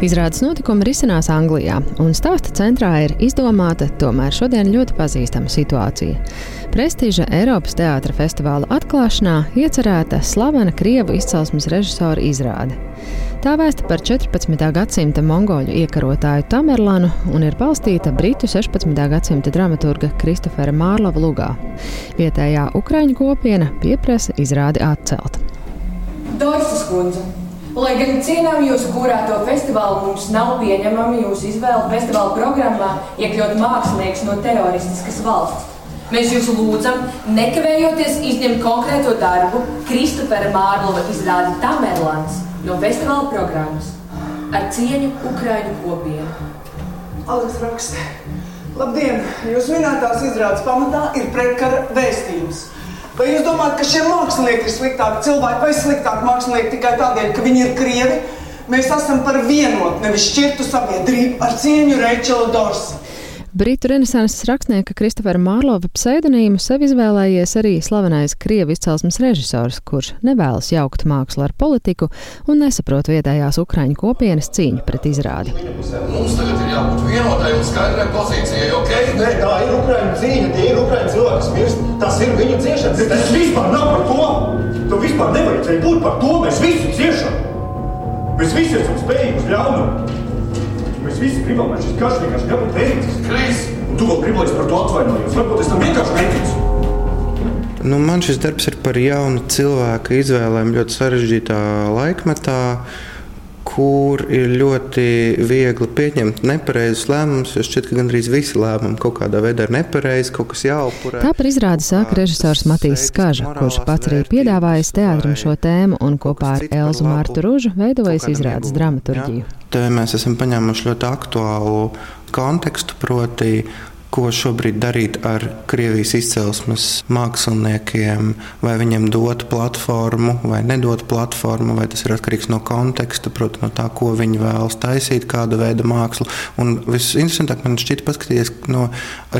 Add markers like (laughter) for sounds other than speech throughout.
Izrādes notikumi risinās Anglijā, un stāsta centrā ir izdomāta, tomēr šodien ļoti pazīstama situācija. Prestiža Eiropas teātra festivāla atklāšanā iecerēta slavena krievu izcelsmes režisora izrāde. Tā vēsta par 14. gadsimta mongoļu iekarotāju Tamerlanu un ir balstīta Britu 16. gadsimta dramaturga Kristofera Mārlova lugā. Vietējā ukraiņu kopiena pieprasa izrādi atcelt. Dorisas kundze, Lai gan cienām jūsu kurēto festivālu, mums nav pieņemama jūsu izvēle festivāla programmā iekļaut mākslinieks no teroristiskas valsts. Mēs jūs lūdzam, nekavējoties izņemt konkrēto darbu Kristofera Mārlova izrādi Tamerlans no festivāla programmas ar cieņu Ukraiņu kopienu. Aleks raksta. Labdien! Jūs minētās izrādes pamatā ir pretkara vēstījums. Vai jūs domājat, ka šie mākslinieki ir sliktāki cilvēki vai sliktāki mākslinieki tikai tādēļ, ka viņi ir krievi? Mēs esam par vienotu, nevis šķirtu sabiedrību ar cieņu Reičela Dorsa. Britu renesanses rakstnieka Kristofera Mārlova pseidonīmu sev izvēlējies arī slavenais krievu izcelsmes režisors, kurš nevēlas jaukt mākslu ar politiku un nesaprot vietējās ukraiņu kopienas cīņu pret izrādi. Mums tagad ir jābūt vienotai un skaidrai pozīcijai, ok? Nē, tā ir Ukraiņu cīņa, tie ir Ukraiņu cilvēki, kas mirst. Tas ir viņu ciešanas. Tas vispār nav par to. Tu vispār nevajadzēja būt par to. Mēs visi ciešam. Mēs visi esam spējīgi uz ļaunumu. Mēs visi gribam, lai šis karš vienkārši nebūtu beidzies. Kris! Un tu vēl gribi, lai es par to atvainojos. Varbūt es tam vienkārši neticu. Nu, man šis darbs ir par jaunu cilvēku izvēlēm ļoti sarežģītā laikmetā, kur ir ļoti viegli pieņemt nepareizus lēmumus. Jo šķiet, ka gandrīz visi lēmumi kaut kādā veidā ir nepareizi, kaut kas jāupurē. Tā par izrādi sāka režisors Matīs Skaža, kurš pats arī piedāvājis teātrim šo tēmu un kopā ar Elzu Mārtu Rūžu veidojis izrādes dramaturģiju. Te mēs esam paņēmuši ļoti aktuālu kontekstu, proti, ko šobrīd darīt ar Krievijas izcelsmes māksliniekiem, vai viņiem dot platformu, vai nedot platformu, vai tas ir atkarīgs no konteksta, proti, no tā, ko viņi vēlas taisīt, kāda veida mākslu. Un visinteresantākais man šķiet paskatīties no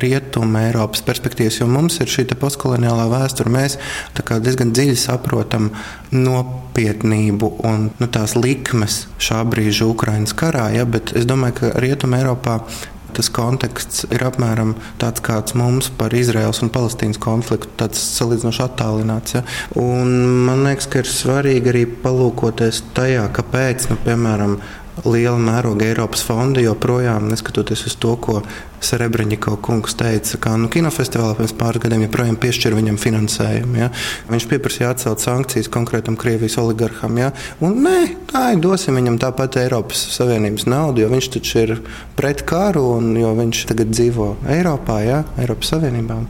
rietuma Eiropas perspektīvas, jo mums ir šī postkoloniālā vēsture. Mēs diezgan dziļi saprotam nopietnību un nu, tās likmes šā brīža Ukraiņas karā, ja, bet es domāju, ka rietuma Eiropā tas konteksts ir apmēram tāds, kāds mums par Izraels un Palestīnas konfliktu, tāds salīdzinoši attālināts. Ja? Un man liekas, ka ir svarīgi arī palūkoties tajā, kāpēc, nu, piemēram, liela mēroga Eiropas fondi joprojām, neskatoties uz to, ko Serebrņiko kungs teica, ka nu, kinofestivālā pirms pāris gadiem joprojām piešķir viņam finansējumu. Ja? Viņš pieprasīja atcelt sankcijas konkrētam Krievijas oligarham. Ja? Un, nē, tā ir dosim viņam tāpat Eiropas Savienības naudu, jo viņš taču ir pret karu un viņš tagad dzīvo Eiropā, ja? Eiropas Savienībā.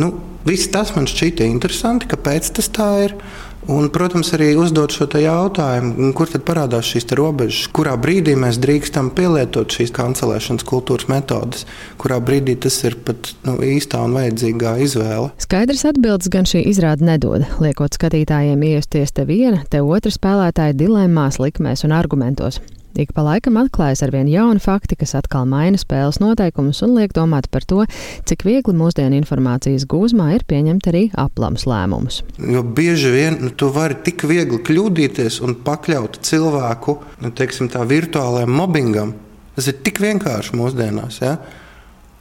Nu, viss tas man šķita interesanti, kāpēc tas tā ir. Un, protams, arī uzdot šo jautājumu, kur tad parādās šīs robežas, kurā brīdī mēs drīkstam pielietot šīs kancelēšanas kultūras metodes, kurā brīdī tas ir pat nu, īstā un vajadzīgā izvēle. Skaidrs atbildes gan šī izrāde nedod, liekot skatītājiem iesties te viena, te otra spēlētāja dilemmās, likmēs un argumentos. Ik pa laikam atklājas ar vien jauni fakti, kas atkal maina spēles noteikumus un liek domāt par to, cik viegli mūsdienu informācijas gūzmā ir pieņemt arī aplams lēmumus. Jo bieži vien nu, tu vari tik viegli kļūdīties un pakļaut cilvēku nu, teiksim, virtuālajam mobbingam. Tas ir tik vienkārši mūsdienās. Ja?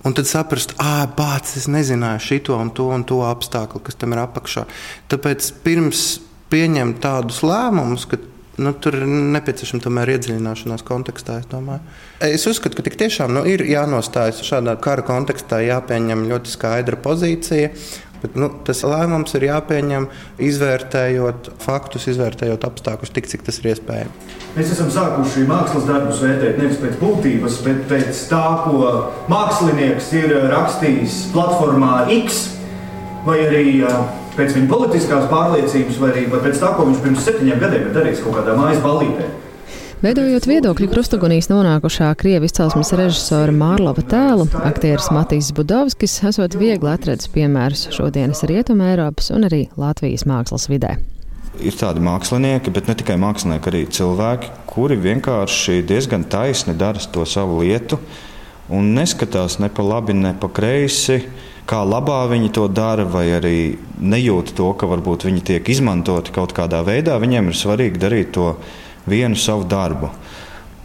Un tad saprast, ah, bācis, es nezināju šo un to un to apstākļu, kas tam ir apakšā. Tāpēc pirms pieņemt tādus lēmumus, ka Nu, tur ir nepieciešama tomēr iedziļināšanās kontekstā. Es, es uzskatu, ka tik tiešām nu, ir jānostājas šādā kara kontekstā, jāpieņem ļoti skaidra pozīcija. Bet, nu, tas lēmums ir jāpieņem izvērtējot faktus, izvērtējot apstākļus, tik cik tas ir iespējams. Mēs esam sākuši mākslas darbus vērtēt nevis pēc būtības, bet pēc tā, ko mākslinieks ir rakstījis platformā X vai arī pēc viņa politiskās pārliecības, vai arī pēc tā, ko viņš pirms septiņiem gadiem ir darījis kaut kādā mājas ballītē. Veidojot viedokļu krustugunīs nonākušā krievu izcelsmes režisora Mārlova tēlu, aktieris Matīs Budovskis esot viegli atradis piemērus šodienas Rietuma Eiropas un arī Latvijas mākslas vidē. Ir tādi mākslinieki, bet ne tikai mākslinieki, arī cilvēki, kuri vienkārši diezgan taisni dara to savu lietu un neskatās ne pa labi, ne pa kreisi kā labā viņi to dara, vai arī nejūt to, ka varbūt viņi tiek izmantoti kaut kādā veidā. Viņiem ir svarīgi darīt to vienu savu darbu.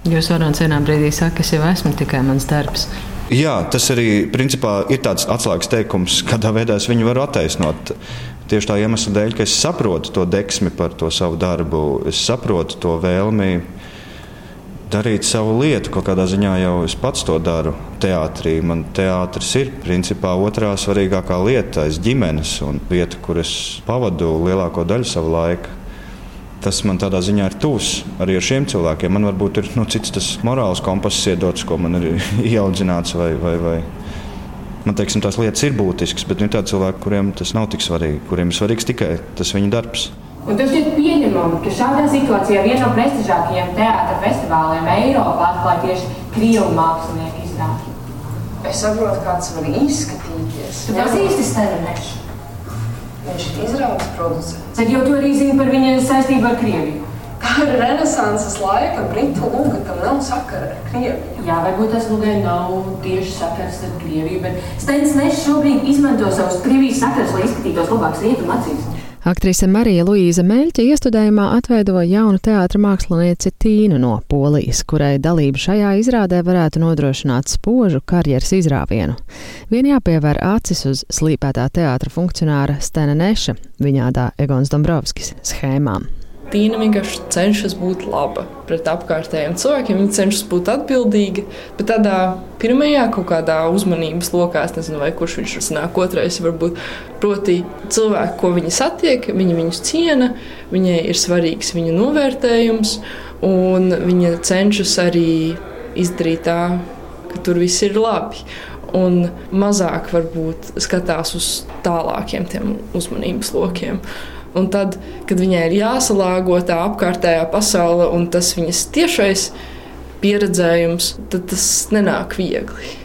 Jūs varat vienā brīdī sakāt, es jau esmu tikai mans darbs. Jā, tas arī principā, ir tāds atslēgas teikums, (laughs) kādā veidā es viņu varu attaisnot. Tieši tā iemesla dēļ, ka es saprotu to deksmi par to savu darbu, es saprotu to vēlmi darīt savu lietu. Kaut kādā ziņā jau es pats to daru teātrī. Man teātris ir principā otrā svarīgākā lieta aiz ģimenes un vieta, kur es pavadu lielāko daļu sava laika. Tas man tādā ziņā ir tuvs arī ar šiem cilvēkiem. Man varbūt ir nu, cits tas morāls kompass iedots, ko man ir (laughs) ieaudzināts. Vai, vai, vai. Man teiksim, tās lietas ir būtiskas, bet ir tādi cilvēki, kuriem tas nav tik svarīgi, kuriem ir svarīgs tikai tas viņa darbs. Un tas šķiet pieņemami, ka šādā situācijā viena no prestižākajiem teātris festivāliem Eiropā atklāja tieši krievu mākslinieku izrādi. Es saprotu, kā tas var izskatīties. Tu pazīsti Sterenešu? Viņš ir izrādes producents. Tad jau tu arī zini par viņa saistību ar Krieviju. Tā ir renesanses laika britu luga, kam nav sakara ar Krieviju. Jā, varbūt tas lugai nav tieši sakars ar Krieviju, bet Stens Nešs šobrīd izmanto savus Krievijas sakars, lai izskatītos labāks rietumu acīs. Aktrise Marija Luīza Meļķa iestudējumā atveidoja jaunu teātra mākslinieci Tīnu no Polijas, kurai dalība šajā izrādē varētu nodrošināt spožu karjeras izrāvienu. Vien jāpievēr acis uz slīpētā teātra funkcionāra Stena Neša, viņādā Egons Dombrovskis schēmām. Tīna vienkārši cenšas būt laba pret apkārtējiem cilvēkiem. Viņa cenšas būt atbildīga, bet tādā pirmajā kaut kādā uzmanības lokā, es nezinu, vai kurš viņš nāk otrais, varbūt proti cilvēki, ko viņi satiek, viņi viņus ciena, viņai ir svarīgs viņu novērtējums, un viņa cenšas arī izdarīt tā, ka tur viss ir labi un mazāk varbūt skatās uz tālākiem uzmanības lokiem. Un tad, kad viņai ir jāsalāgo tā apkārtējā pasaule un tas viņas tiešais pieredzējums, tad tas nenāk viegli.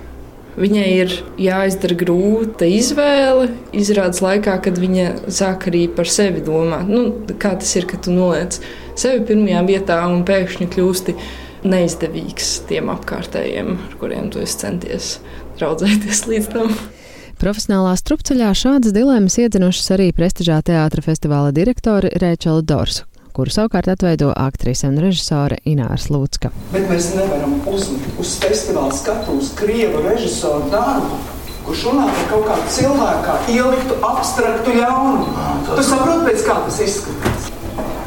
Viņai ir jāizdara grūta izvēle, izrādes laikā, kad viņa sāk arī par sevi domāt. Nu, kā tas ir, kad tu noliec sevi pirmajā vietā un pēkšņi kļūsti neizdevīgs tiem apkārtējiem, ar kuriem tu centies draudzēties līdz tam. Profesionālā strupceļā šādas dilemmas iedzinušas arī prestižā teātra festivāla direktori Rēčela Dorsu, kuru savukārt atveido aktrise un režisore Ināras Lūcka. Bet mēs nevaram uzlikt uz festivāla skatuves krievu režisoru darbu, kurš runā par kaut kādu cilvēku, kā ieliktu abstraktu ļaunumu. Tu saproti, pēc kā tas izskatās?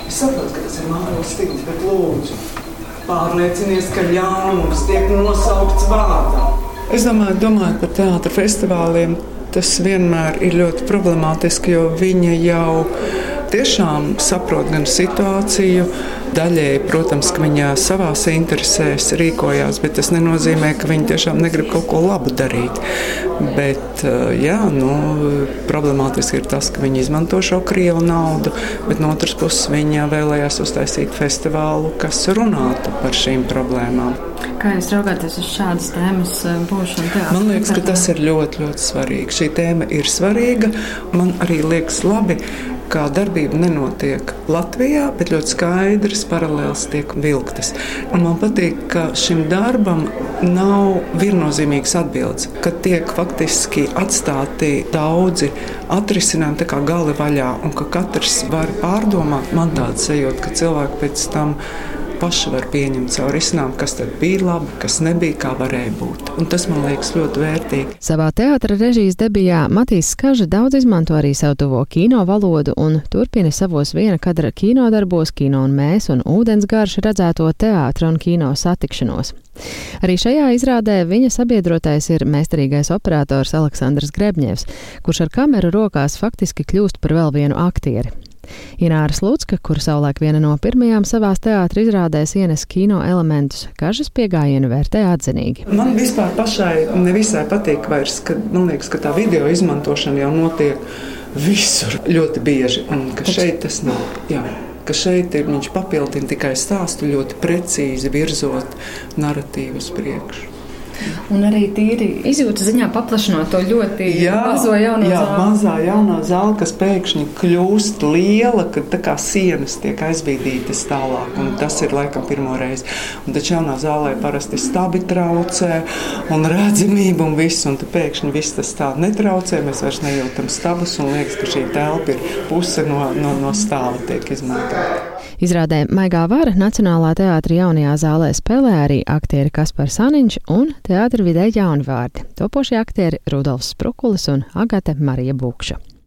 Es saprotu, ka tas ir mākslinieks stils, bet lūdzu, pārliecinies, ka ļaunums tiek nosaukts vārdā. Es domāju, domājot par teātra festivāliem, tas vienmēr ir ļoti problemātiski, jo viņi jau tiešām saprot gan situāciju, daļēji, protams, ka viņa savā interesēs rīkojās, bet tas nenozīmē, ka viņi tiešām negrib kaut ko labu darīt. Bet, eh, jā, nu, problemātiski ir tas, ka viņi izmanto šo krievu naudu, bet no otras puses viņi vēlējās uztaisīt festivālu, kas runātu par šīm problēmām. Kā jūs raugāties uz šādas tēmas eh, būšanu? Man liekas, ka tas ir ļoti, ļoti svarīgi. Šī tēma ir svarīga. Man arī liekas labi, kā darbība nenotiek Latvijā, bet ļoti skaidrs paralēls tiek vilktas. Un man patīk, ka šim darbam nav viennozīmīgas atbildes, ka tiek faktiski atstāti daudzi atrisinājumi, tā kā gali vaļā, un ka katrs var pārdomāt. Man tāds sajūta, ka cilvēki pēc tam paši var pieņemt savu risinājumu, kas tad bija labi, kas nebija, kā varēja būt. Un tas man liekas ļoti vērtīgi. Savā teātra režijas debijā Matīs Skaža daudz izmanto arī savu tuvo kino valodu un turpina savos viena kadra kino darbos, kino un mēs un ūdens garš redzēto teātra un kino satikšanos. Arī šajā izrādē viņa sabiedrotais ir meistarīgais operators Aleksandrs Grebņevs, kurš ar kameru rokās faktiski kļūst par vēl vienu aktieri. Ināra Lūcka, kur savulaik viena no pirmajām savās teātris izrādēs ienes kino elementus, kažas pieejamību vērtē atzinīgi. Man vispār pašai nevisai patīk vairs, ka man liekas, ka tā video izmantošana jau notiek visur ļoti bieži, un ka šeit tas nav. Jā ka šeit ir, viņš papildina tikai stāstu ļoti precīzi virzot narratīvu uz priekšu. Un arī tīri izjūtas ziņā paplašinot to ļoti jā, mazo jauno jā, zāli. mazā jaunā zāle, kas pēkšņi kļūst liela, kad tā kā sienas tiek aizbīdītas tālāk. Un tas ir laikam pirmo reizi. Un taču jaunā zālē parasti stabi traucē un redzamība un viss. Un tad pēkšņi viss tas tā netraucē. Mēs vairs nejūtam stabus un liekas, ka šī telpa ir puse no, no, no stāva tiek izmantota. Izrādē Maigā Vara Nacionālā teātra jaunajā zālē spēlē arī aktieri Kaspars Saniņš un teātra vidē jauni vārdi - topošie aktieri Rudolfs Sprukulis un Agate Marija Bukša.